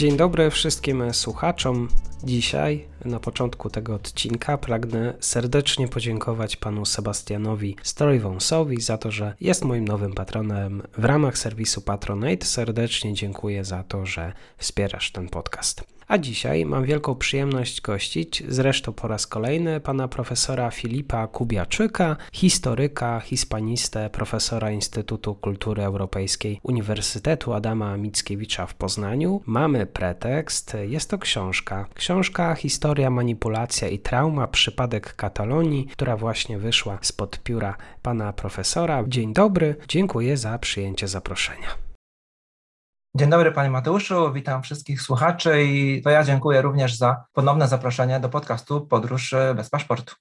Dzień dobry wszystkim słuchaczom. Dzisiaj, na początku tego odcinka, pragnę serdecznie podziękować panu Sebastianowi Strojwąsowi za to, że jest moim nowym patronem w ramach serwisu Patronate. Serdecznie dziękuję za to, że wspierasz ten podcast. A dzisiaj mam wielką przyjemność gościć, zresztą po raz kolejny, pana profesora Filipa Kubiaczyka, historyka, hispanistę, profesora Instytutu Kultury Europejskiej Uniwersytetu Adama Mickiewicza w Poznaniu. Mamy pretekst, jest to książka. Książka Historia, manipulacja i trauma, przypadek Katalonii, która właśnie wyszła spod pióra pana profesora. Dzień dobry, dziękuję za przyjęcie zaproszenia. Dzień dobry Panie Mateuszu, witam wszystkich słuchaczy i to ja dziękuję również za ponowne zaproszenie do podcastu Podróż bez paszportu.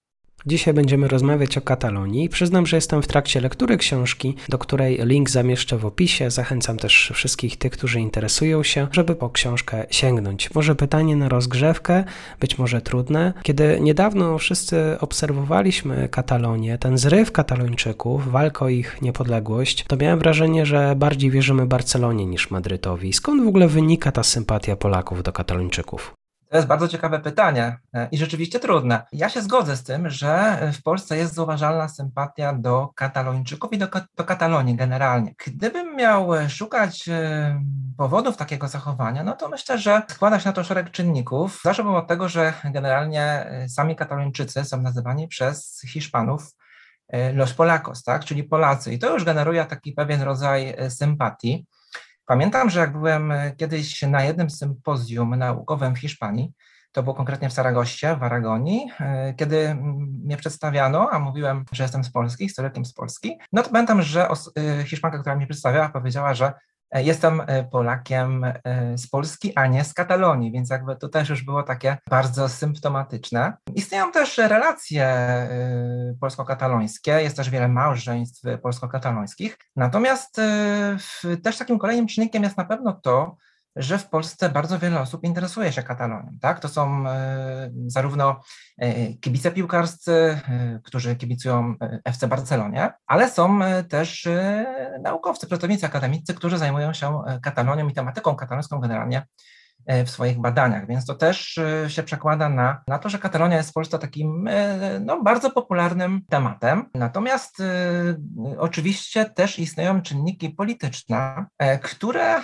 Dzisiaj będziemy rozmawiać o Katalonii. Przyznam, że jestem w trakcie lektury książki, do której link zamieszczę w opisie. Zachęcam też wszystkich tych, którzy interesują się, żeby po książkę sięgnąć. Może pytanie na rozgrzewkę, być może trudne. Kiedy niedawno wszyscy obserwowaliśmy Katalonię, ten zryw Katalończyków, walkę o ich niepodległość, to miałem wrażenie, że bardziej wierzymy Barcelonie niż Madrytowi. Skąd w ogóle wynika ta sympatia Polaków do Katalończyków? To jest bardzo ciekawe pytanie e, i rzeczywiście trudne. Ja się zgodzę z tym, że w Polsce jest zauważalna sympatia do Katalończyków i do, do Katalonii generalnie. Gdybym miał szukać e, powodów takiego zachowania, no to myślę, że składa się na to szereg czynników. Zacząłbym od tego, że generalnie e, sami Katalończycy są nazywani przez Hiszpanów Los Polacos, tak? czyli Polacy. I to już generuje taki pewien rodzaj sympatii. Pamiętam, że jak byłem e, kiedyś na jednym sympozjum naukowym w Hiszpanii, to było konkretnie w Saragoście, w Aragonii, e, kiedy mnie przedstawiano, a mówiłem, że jestem z Polski, historykiem z Polski, no to pamiętam, że e, Hiszpanka, która mnie przedstawiała, powiedziała, że jestem e, Polakiem e, z Polski, a nie z Katalonii, więc jakby to też już było takie bardzo symptomatyczne. Istnieją też relacje polsko-katalońskie, jest też wiele małżeństw polsko-katalońskich, natomiast też takim kolejnym czynnikiem jest na pewno to, że w Polsce bardzo wiele osób interesuje się Katalonią. Tak? To są e, zarówno e, kibice piłkarscy, e, którzy kibicują FC Barcelonie, ale są też naukowcy, pracownicy akademicy, którzy zajmują się Katalonią i tematyką katalońską generalnie w swoich badaniach, więc to też się przekłada na, na to, że Katalonia jest w Polsce takim no, bardzo popularnym tematem. Natomiast oczywiście też istnieją czynniki polityczne, które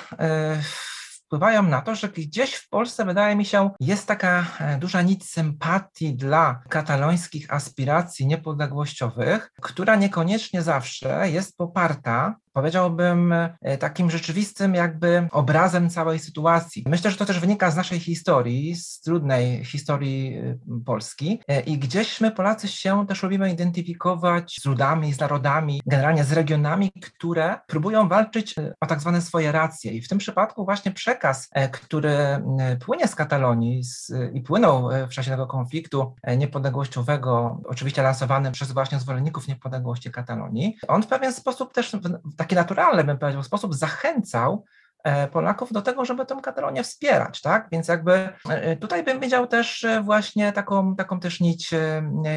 wpływają na to, że gdzieś w Polsce, wydaje mi się, jest taka e, duża nić sympatii dla katalońskich aspiracji niepodległościowych, która niekoniecznie zawsze jest poparta powiedziałbym, e, takim rzeczywistym jakby obrazem całej sytuacji. Myślę, że to też wynika z naszej historii, z trudnej historii e, Polski e, i gdzieś my Polacy się też lubimy identyfikować z ludami, z narodami, generalnie z regionami, które próbują walczyć o tak zwane swoje racje i w tym przypadku właśnie przekaz, który płynie z Katalonii z, i płynął w czasie tego konfliktu niepodległościowego, oczywiście lansowanym przez właśnie zwolenników niepodległości Katalonii, on w pewien sposób też w taki naturalny, bym powiedział, sposób zachęcał Polaków do tego, żeby tę Katalonię wspierać, tak? Więc jakby e, tutaj bym widział też e, właśnie taką, taką też nić,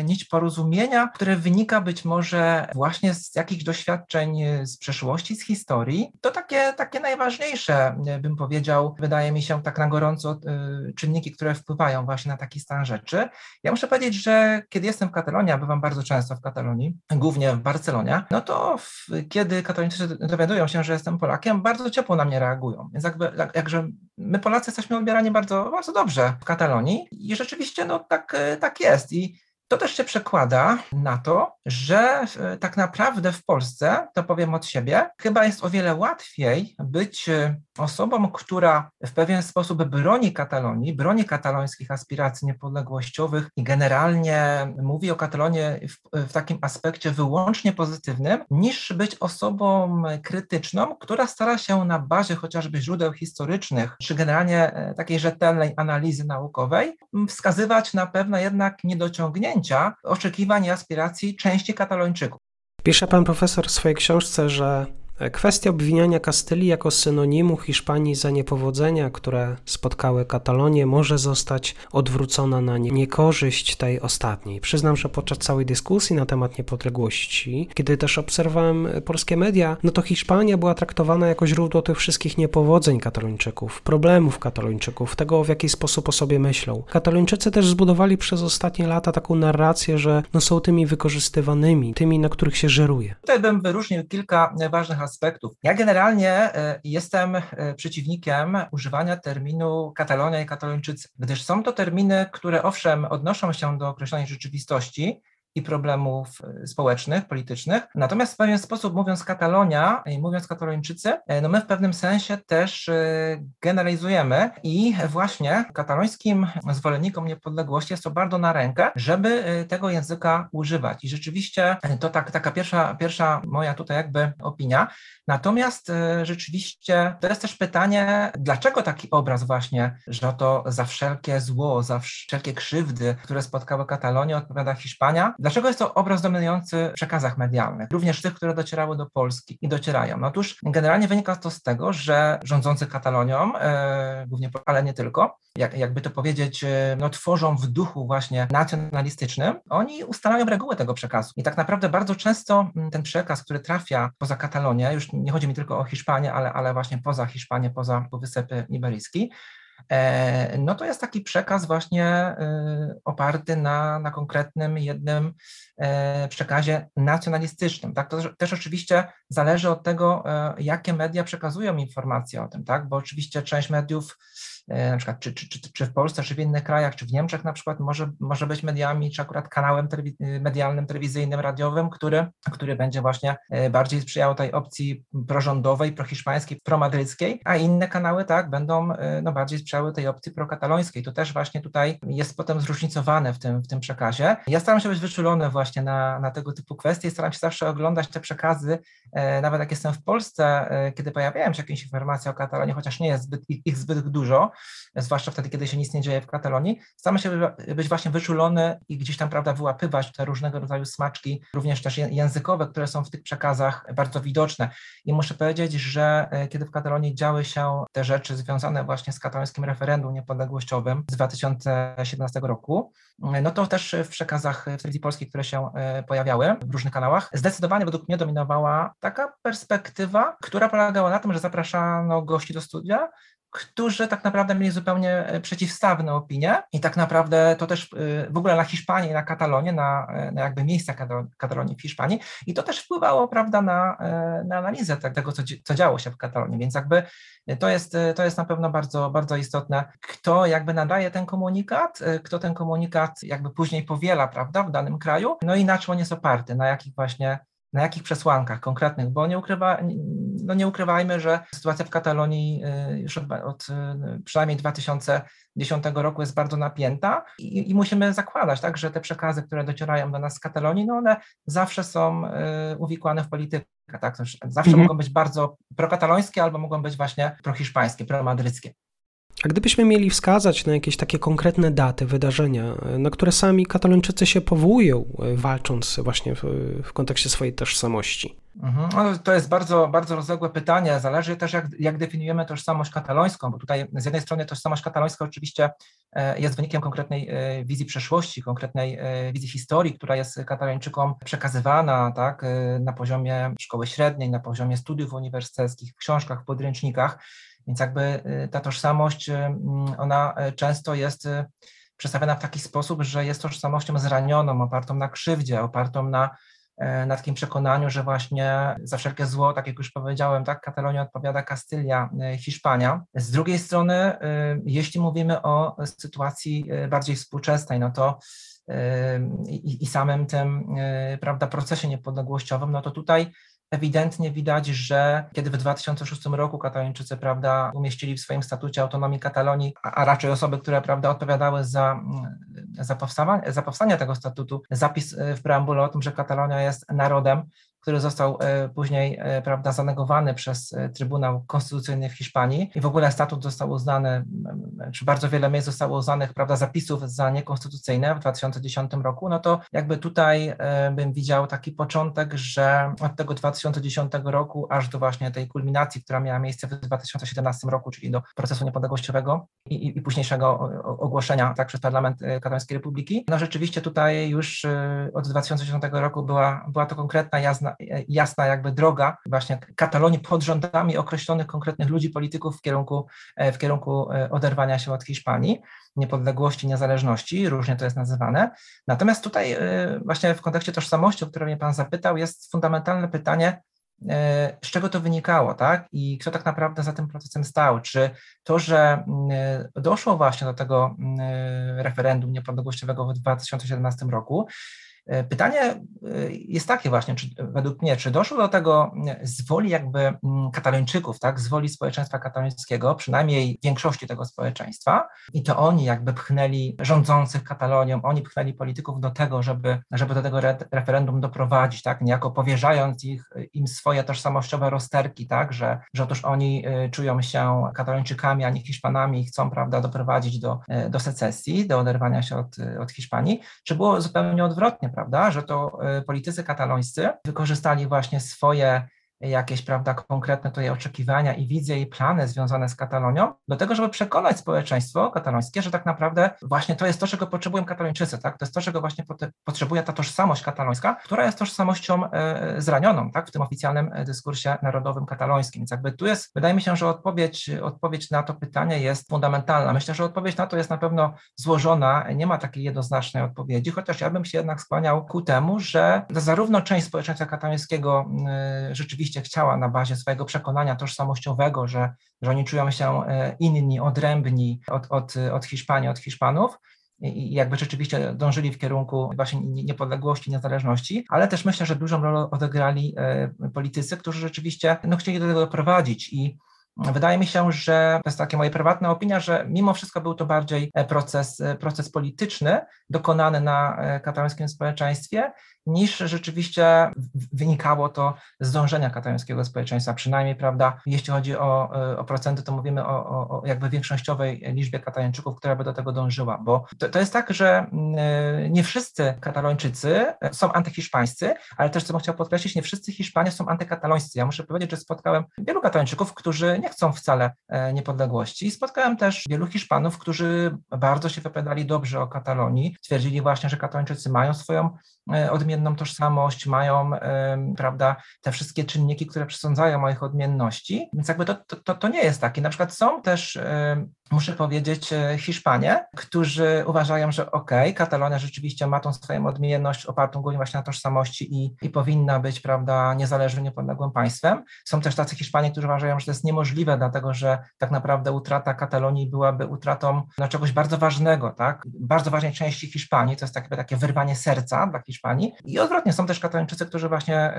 nić porozumienia, które wynika być może właśnie z jakichś doświadczeń z przeszłości, z historii. To takie, takie najważniejsze, bym powiedział, wydaje mi się tak na gorąco czynniki, które wpływają właśnie na taki stan rzeczy. Ja muszę powiedzieć, że kiedy jestem w Katalonii, a bywam bardzo często w Katalonii, głównie w Barcelonie, no to w, kiedy Katalończycy dowiadują się, że jestem Polakiem, bardzo ciepło na mnie reagują reagują. Więc jakby, jak, jakże my Polacy jesteśmy odbierani bardzo, bardzo dobrze w Katalonii i rzeczywiście no, tak, tak jest. I To też się przekłada na to, że tak naprawdę w Polsce, to powiem od siebie, chyba jest o wiele łatwiej być osobą, która w pewien sposób broni Katalonii, broni katalońskich aspiracji niepodległościowych i generalnie mówi o Katalonie w, w takim aspekcie wyłącznie pozytywnym, niż być osobą krytyczną, która stara się na bazie chociażby źródeł historycznych, czy generalnie e, takiej rzetelnej analizy naukowej, wskazywać na pewne jednak niedociągnięcia oczekiwań i aspiracji części Katalończyków. Pisze pan profesor w swojej książce, że Kwestia obwiniania Kastylii jako synonimu Hiszpanii za niepowodzenia, które spotkały Katalonię, może zostać odwrócona na niekorzyść tej ostatniej. Przyznam, że podczas całej dyskusji na temat niepodległości, kiedy też obserwowałem polskie media, no to Hiszpania była traktowana jako źródło tych wszystkich niepowodzeń katalończyków, problemów katalończyków, tego w jaki sposób o sobie myślą. Katalończycy też zbudowali przez ostatnie lata taką narrację, że no są tymi wykorzystywanymi, tymi, na których się żeruje. Tutaj bym wyróżnił kilka ważnych aspektów. Ja generalnie e, jestem e, przeciwnikiem używania terminu Katalonia i Katalończycy, gdyż są to terminy, które owszem odnoszą się do określonej rzeczywistości, i problemów e, społecznych, politycznych. Natomiast w pewien sposób, mówiąc Katalonia i mówiąc Katalończycy, e, no my w pewnym sensie też e, generalizujemy i właśnie katalońskim zwolennikom niepodległości jest to bardzo na rękę, żeby tego języka używać. I rzeczywiście to tak, taka pierwsza, pierwsza moja tutaj jakby opinia. Natomiast rzeczywiście to jest też pytanie, dlaczego taki obraz właśnie, że to za wszelkie zło, za wszelkie krzywdy, które spotkały Katalonię, odpowiada Hiszpania, Dlaczego jest to obraz dominujący w przekazach medialnych, również tych, które docierały do Polski i docierają? Otóż generalnie wynika to z tego, że rządzący Katalonią, e, głównie, ale nie tylko, jak, jakby to powiedzieć, e, no, tworzą w duchu właśnie nacjonalistycznym, oni ustalają reguły tego przekazu. I tak naprawdę bardzo często mm, ten przekaz, który trafia poza Katalonię, już nie chodzi mi tylko o Hiszpanię, ale, ale właśnie poza Hiszpanię, poza Półwysep Iberyjski, no to jest taki przekaz właśnie e, oparty na, na konkretnym jednym e, przekazie nacjonalistycznym. Tak? To też oczywiście zależy od tego, jakie media przekazują informacje o tym, tak? bo oczywiście część mediów E, na przykład czy, czy, czy, czy w Polsce, czy w innych krajach, czy w Niemczech na przykład może, może być mediami, czy akurat kanałem telewi- medialnym, telewizyjnym, radiowym, który, który będzie właśnie e, bardziej sprzyjał tej opcji prorządowej, prohiszpańskiej, promadryckiej, a inne kanały tak będą e, no, bardziej sprzyjały tej opcji prokatalońskiej. To też właśnie tutaj jest potem zróżnicowane w tym, w tym przekazie. Ja staram się być wyczulony właśnie na, na tego typu kwestie staram się zawsze oglądać te przekazy, nawet jak jestem w Polsce, kiedy pojawiają się jakieś informacje o Katalonii, chociaż nie jest zbyt, ich zbyt dużo, zwłaszcza wtedy, kiedy się nic nie dzieje w Katalonii, staramy się być właśnie wyczulony i gdzieś tam, prawda, wyłapywać te różnego rodzaju smaczki, również też językowe, które są w tych przekazach bardzo widoczne. I muszę powiedzieć, że e, kiedy w Katalonii działy się te rzeczy związane właśnie z katalońskim referendum niepodległościowym z 2017 roku, e, no to też w przekazach w telewizji polskiej, które się e, pojawiały w różnych kanałach, zdecydowanie według mnie dominowała taka perspektywa, która polegała na tym, że zapraszano gości do studia, którzy tak naprawdę mieli zupełnie e, przeciwstawne opinie i tak naprawdę to też e, w ogóle na Hiszpanię, na Katalonię, na, e, na jakby miejsca Katalonii w Hiszpanii i to też wpływało, prawda, na, na analizę tego, co, co działo się w Katalonii, więc jakby to jest, to jest na pewno bardzo, bardzo istotne, kto jakby nadaje ten komunikat, kto ten komunikat jakby później powiela, prawda, w danym kraju, no i na czym on jest oparty, na jakich właśnie na jakich przesłankach konkretnych, bo nie, ukrywa, no nie ukrywajmy, że sytuacja w Katalonii y, już od, od y, przynajmniej 2010 roku jest bardzo napięta i, i, musimy zakładać, tak, że te przekazy, które docierają do nas z Katalonii, no one zawsze są y, uwikłane w politykę. Tak? Zawsze mhm. mogą być bardzo prokatalońskie albo mogą być właśnie prohiszpańskie, promadryckie. A gdybyśmy mieli wskazać na jakieś takie konkretne daty, wydarzenia, na które sami katalończycy się powołują, e, walcząc właśnie w, w kontekście swojej tożsamości? Mhm. No, to jest bardzo, bardzo rozległe pytanie. Zależy też, jak, jak definiujemy tożsamość katalońską, bo tutaj z jednej strony tożsamość katalońska oczywiście e, jest wynikiem konkretnej e, wizji przeszłości, konkretnej wizji historii, która jest katalończykom przekazywana tak, na poziomie szkoły średniej, na poziomie studiów uniwersyteckich, w książkach, w podręcznikach. Więc jakby y, ta tożsamość, y, mm, ona y, często jest przedstawiana w taki sposób, że jest tożsamością zranioną, opartą na krzywdzie, opartą na na takim przekonaniu, że właśnie za wszelkie zło, tak jak już powiedziałem, tak, Katalonia odpowiada Kastylia, Hiszpania. Z drugiej strony, jeśli mówimy o sytuacji bardziej współczesnej, no to i, i samym tym prawda, procesie niepodległościowym, no to tutaj ewidentnie widać, że kiedy w 2006 roku Katalończycy prawda, umieścili w swoim statucie autonomii Katalonii, a, raczej osoby, które prawda, odpowiadały za, za, powstawanie, za powstanie tego statutu, zapis w preambule o tym, że Katalonia jest narodem, który został e, później e, prawda, zanegowany przez e, Trybunał Konstytucyjny w Hiszpanii. I w ogóle statut został uznany, czy bardzo wiele miejsc zostało uznanych prawda, zapisów za niekonstytucyjne w 2010 roku, no to jakby tutaj bym widział taki początek, że od tego 2010 roku aż do właśnie tej kulminacji, która miała miejsce w 2017 roku, czyli do procesu niepodległościowego i, i, i późniejszego ogłoszenia tak, przez Parlament Katalońskiej Republiki, no rzeczywiście tutaj już od 2010 roku była, była to konkretna jazda, jasna jakby droga właśnie Katalonii pod rządami określonych konkretnych ludzi, polityków w kierunku, e, w kierunku e, oderwania się od Hiszpanii, niepodległości, niezależności, różnie to jest nazywane. Natomiast tutaj e, właśnie w kontekście tożsamości, o które mnie Pan zapytał, jest fundamentalne pytanie, z czego to wynikało, tak? I kto tak naprawdę za tym procesem stał? Czy to, że doszło właśnie do tego referendum niepodległościowego w 2017 roku, pytanie e, jest takie właśnie, czy, według mnie, czy doszło do tego z woli jakby mm, katalończyków, tak, z woli społeczeństwa katalońskiego, przynajmniej większości tego społeczeństwa. I to oni jakby pchnęli rządzących Katalonią, oni pchnęli polityków do tego, żeby, żeby do tego re referendum doprowadzić, tak, niejako powierzając ich, im swoje tożsamościowe rozterki, tak, że, że otóż oni e, czują się katalończykami, a nie Hiszpanami i chcą, prawda, doprowadzić do, do secesji, do oderwania się od, od Hiszpanii, czy było zupełnie odwrotnie, prawda, że to y, politycy katalońscy wykorzystali właśnie swoje jakieś, prawda, konkretne tutaj oczekiwania i wizje i plany związane z Katalonią, do tego, żeby przekonać społeczeństwo katalońskie, że tak naprawdę właśnie to jest to, czego potrzebują katalończycy, tak? To jest to, czego właśnie potrzebuje ta tożsamość katalońska, która jest tożsamością e, zranioną, tak? W tym oficjalnym e, dyskursie narodowym katalońskim. Więc jakby tu jest, wydaje mi się, że odpowiedź, odpowiedź na to pytanie jest fundamentalna. Myślę, że odpowiedź na to jest na pewno złożona, nie ma takiej jednoznacznej odpowiedzi, chociaż ja bym się jednak skłaniał ku temu, że zarówno część społeczeństwa katalońskiego e, rzeczywiście rzeczywiście chciała na bazie swojego przekonania tożsamościowego, że, że oni czują się e, inni, odrębni od, od, od Hiszpanii, od Hiszpanów, i jakby rzeczywiście dążyli w kierunku właśnie niepodległości, niezależności, ale też myślę, że dużą rolę odegrali e, politycy, którzy rzeczywiście no, chcieli do tego doprowadzić i Wydaje mi się, że to jest taka moja prywatna opinia, że mimo wszystko był to bardziej e, proces, proces polityczny dokonany na katalońskim społeczeństwie niż rzeczywiście wynikało to z dążenia katalońskiego społeczeństwa, przynajmniej, prawda, jeśli chodzi o, o procenty, to mówimy o, o, jakby większościowej liczbie katalończyków, która by do tego dążyła, bo to, to jest tak, że mm, nie wszyscy katalończycy są antyhiszpańscy, ale też, co bym chciał podkreślić, nie wszyscy Hiszpanie są antykatalońscy. Ja muszę powiedzieć, że spotkałem wielu katalończyków, którzy nie chcą wcale e, niepodległości i spotkałem też wielu Hiszpanów, którzy bardzo się wypowiadali dobrze o Katalonii, twierdzili właśnie, że katalończycy mają swoją e, odmienną tożsamość, mają, prawda, te wszystkie czynniki, które przesądzają o ich odmienności, więc jakby to, to, to nie jest takie. Na przykład są też muszę powiedzieć, e, Hiszpanie, którzy uważają, że okej, okay, Katalonia rzeczywiście ma tą swoją odmienność opartą głównie właśnie na tożsamości i, i powinna być, prawda, niezależnym, niepodległym państwem. Są też tacy Hiszpanie, którzy uważają, że to jest niemożliwe, dlatego że tak naprawdę utrata Katalonii byłaby utratą no, czegoś bardzo ważnego, tak, bardzo ważnej części Hiszpanii, to jest takie, takie wyrwanie serca dla Hiszpanii. I odwrotnie, są też Katalończycy, którzy właśnie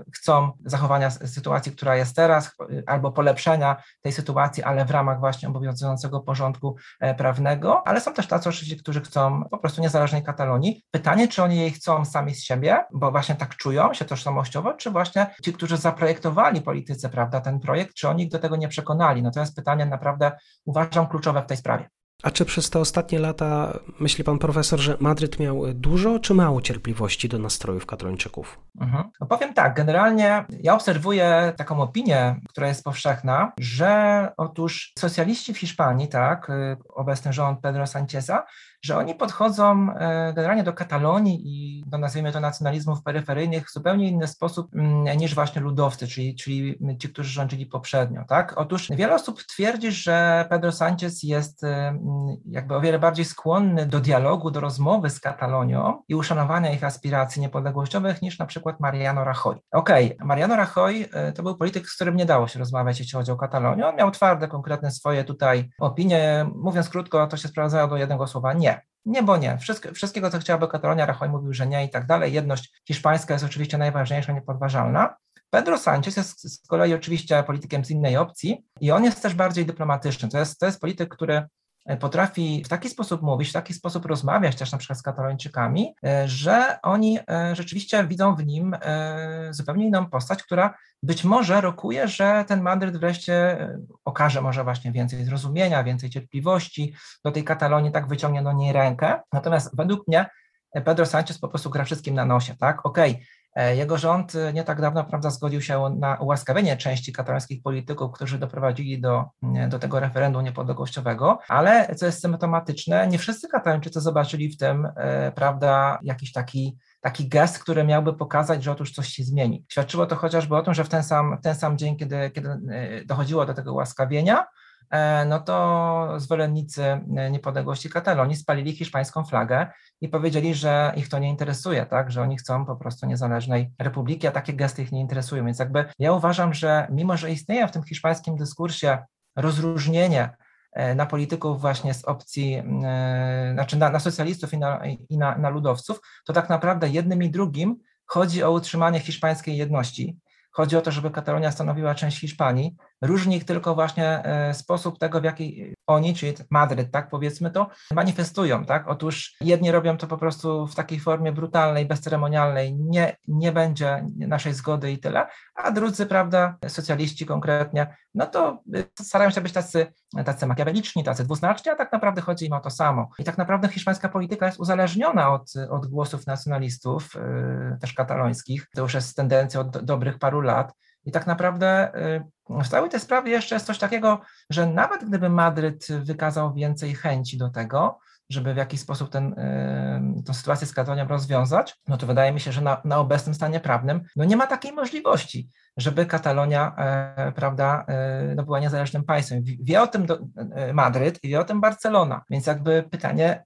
y, chcą zachowania sytuacji, która jest teraz, albo polepszenia tej sytuacji, ale w ramach właśnie obowiązującego porządku e, prawnego, ale są też tacy oczywiście, którzy chcą po prostu niezależnej Katalonii. Pytanie, czy oni jej chcą sami z siebie, bo właśnie tak czują się tożsamościowo, czy właśnie ci, którzy zaprojektowali polityce, prawda, ten projekt, czy oni ich do tego nie przekonali? No to jest pytanie naprawdę uważam kluczowe w tej sprawie. A czy przez te ostatnie lata myśli pan profesor, że Madryt miał dużo czy mało cierpliwości do nastrojów katalończyków? Mhm. No powiem tak, generalnie ja obserwuję taką opinię, która jest powszechna, że otóż socjaliści w Hiszpanii, tak, obecny rząd Pedro Sancheza, że oni podchodzą e, generalnie do Katalonii i do nazwijmy to nacjonalizmów peryferyjnych w zupełnie inny sposób mm, niż właśnie ludowcy, czyli, czyli ci, którzy rządzili poprzednio. Tak? Otóż wiele osób twierdzi, że Pedro Sanchez jest mm, jakby o wiele bardziej skłonny do dialogu, do rozmowy z Katalonią i uszanowania ich aspiracji niepodległościowych niż na przykład Mariano Rajoy. Okej, okay, Mariano Rajoy e, to był polityk, z którym nie dało się rozmawiać, jeśli chodzi o Katalonię. On miał twarde, konkretne swoje tutaj opinie. Mówiąc krótko, to się sprowadzało do jednego słowa nie. Nie, bo nie. Wszystko, wszystkiego, co chciałaby Katalonia, Rajoy mówił, że nie i tak dalej. Jedność hiszpańska jest oczywiście najważniejsza, niepodważalna. Pedro Sanchez jest z kolei oczywiście politykiem z innej opcji i on jest też bardziej dyplomatyczny. To jest, to jest polityk, który potrafi w taki sposób mówić, w taki sposób rozmawiać też na przykład z Katalończykami, e, że oni e, rzeczywiście widzą w nim zupełnie inną postać, która być może rokuje, że ten Madryt wreszcie okaże może właśnie więcej zrozumienia, więcej cierpliwości do tej Katalonii, tak wyciągnie do niej rękę. Natomiast według mnie Pedro Sanchez po prostu gra wszystkim na nosie, tak? Okej, okay, E, jego rząd e, nie tak dawno prawda, zgodził się na ułaskawienie części katalońskich polityków, którzy doprowadzili do, do tego referendum niepodległościowego, ale co jest symptomatyczne, nie wszyscy katalończycy zobaczyli w tym e, prawda, jakiś taki taki gest, który miałby pokazać, że otóż coś się zmieni. Świadczyło to chociażby o tym, że w ten sam, ten sam dzień, kiedy, kiedy dochodziło do tego ułaskawienia, E, no to zwolennicy e, niepodległości Katalonii spalili hiszpańską flagę i powiedzieli, że ich to nie interesuje, tak, że oni chcą po prostu niezależnej republiki, a takie gesty ich nie interesują. Więc jakby ja uważam, że mimo, że istnieje w tym hiszpańskim dyskursie rozróżnienie e, na polityków właśnie z opcji, znaczy na, na socjalistów i, na, i na, na ludowców, to tak naprawdę jednym i drugim chodzi o utrzymanie hiszpańskiej jedności. Chodzi o to, żeby Katalonia stanowiła część Hiszpanii, Różni ich tylko właśnie e, sposób tego, w jaki oni, czyli Madryt, tak powiedzmy to, manifestują, tak? Otóż jedni robią to po prostu w takiej formie brutalnej, bezceremonialnej, nie, nie będzie naszej zgody i tyle, a drudzy, prawda, socjaliści konkretnie, no to e, starają się być tacy, tacy makiaweliczni, tacy dwuznaczni, a tak naprawdę chodzi im o to samo. I tak naprawdę hiszpańska polityka jest uzależniona od, od głosów nacjonalistów, yy, też katalońskich. To już jest tendencja od dobrych paru lat. I tak naprawdę w całej tej sprawie jeszcze jest coś takiego, że nawet gdyby Madryt wykazał więcej chęci do tego, żeby w jakiś sposób ten, tę sytuację z Katalonią rozwiązać, no to wydaje mi się, że na, na, obecnym stanie prawnym no nie ma takiej możliwości, żeby Katalonia e, prawda, e, no była niezależnym państwem. Wie o tym do, e, Madryt i wie o tym Barcelona, więc jakby pytanie,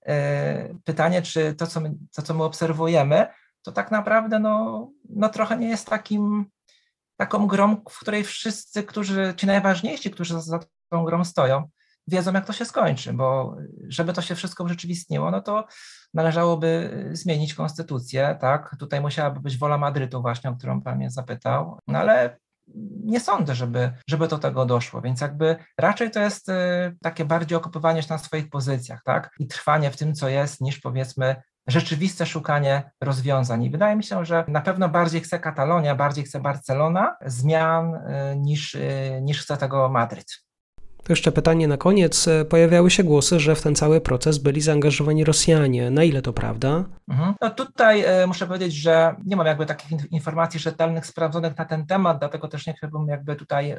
pytanie czy to co, my, to, co my obserwujemy, to tak naprawdę no, no trochę nie jest takim taką grą, w której wszyscy, którzy, ci najważniejsi, którzy za tą grą stoją, wiedzą, jak to się skończy, bo żeby to się wszystko urzeczywistniło, no to należałoby zmienić konstytucję, tak? Tutaj musiałaby być wola Madrytu właśnie, o którą Pan mnie zapytał, no ale nie sądzę, żeby, żeby do tego doszło, więc jakby raczej to jest y, takie bardziej okopywanie się na swoich pozycjach, tak? I trwanie w tym, co jest, niż powiedzmy rzeczywiste szukanie rozwiązań. I wydaje mi się, że na pewno bardziej chce Katalonia, bardziej chce Barcelona zmian y, niż, y, niż chce tego Madryt. To jeszcze pytanie na koniec. Pojawiały się głosy, że w ten cały proces byli zaangażowani Rosjanie. Na ile to prawda? Mhm. No tutaj e, muszę powiedzieć, że nie mam jakby takich informacji rzetelnych, sprawdzonych na ten temat, dlatego też nie chciałbym jakby tutaj e,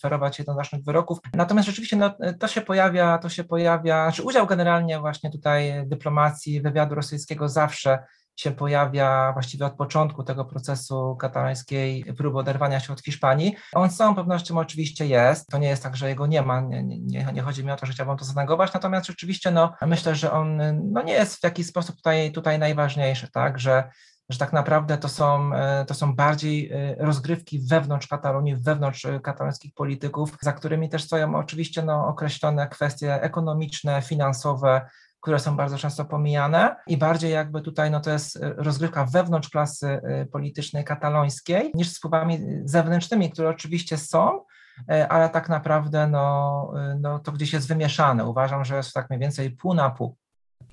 ferować jednoznacznych wyroków. Natomiast rzeczywiście no, to się pojawia, to się pojawia, znaczy udział generalnie właśnie tutaj dyplomacji, wywiadu rosyjskiego zawsze się pojawia właściwie od początku tego procesu katalońskiej próby oderwania się od Hiszpanii. On z całą pewnością oczywiście jest, to nie jest tak, że jego nie ma, nie, nie, nie chodzi mi o to, że chciałbym to zanegować, natomiast rzeczywiście no, myślę, że on no, nie jest w jakiś sposób tutaj, tutaj najważniejszy, tak, że że tak naprawdę to są, to są bardziej e, rozgrywki wewnątrz Katalonii, wewnątrz e, katalońskich polityków, za którymi też stoją oczywiście no, określone kwestie ekonomiczne, finansowe, które są bardzo często pomijane i bardziej jakby tutaj no to jest e, rozgrywka wewnątrz klasy e, politycznej katalońskiej niż z wpływami zewnętrznymi, które oczywiście są, ale tak naprawdę no, no to gdzieś jest wymieszane. Uważam, że jest tak mniej więcej pół na pół.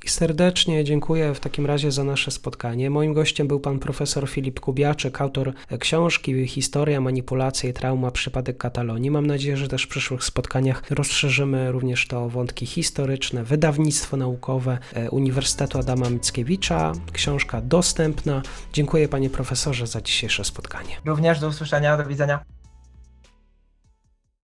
I serdecznie dziękuję w takim razie za nasze spotkanie. Moim gościem był pan profesor Filip Kubiaczek, autor książki Historia, manipulacja i trauma, przypadek Katalonii. Mam nadzieję, że też w przyszłych spotkaniach rozszerzymy również to wątki historyczne, wydawnictwo naukowe e, Uniwersytetu Adama Mickiewicza. Książka dostępna. Dziękuję panie profesorze za dzisiejsze spotkanie. Również do usłyszenia, do widzenia.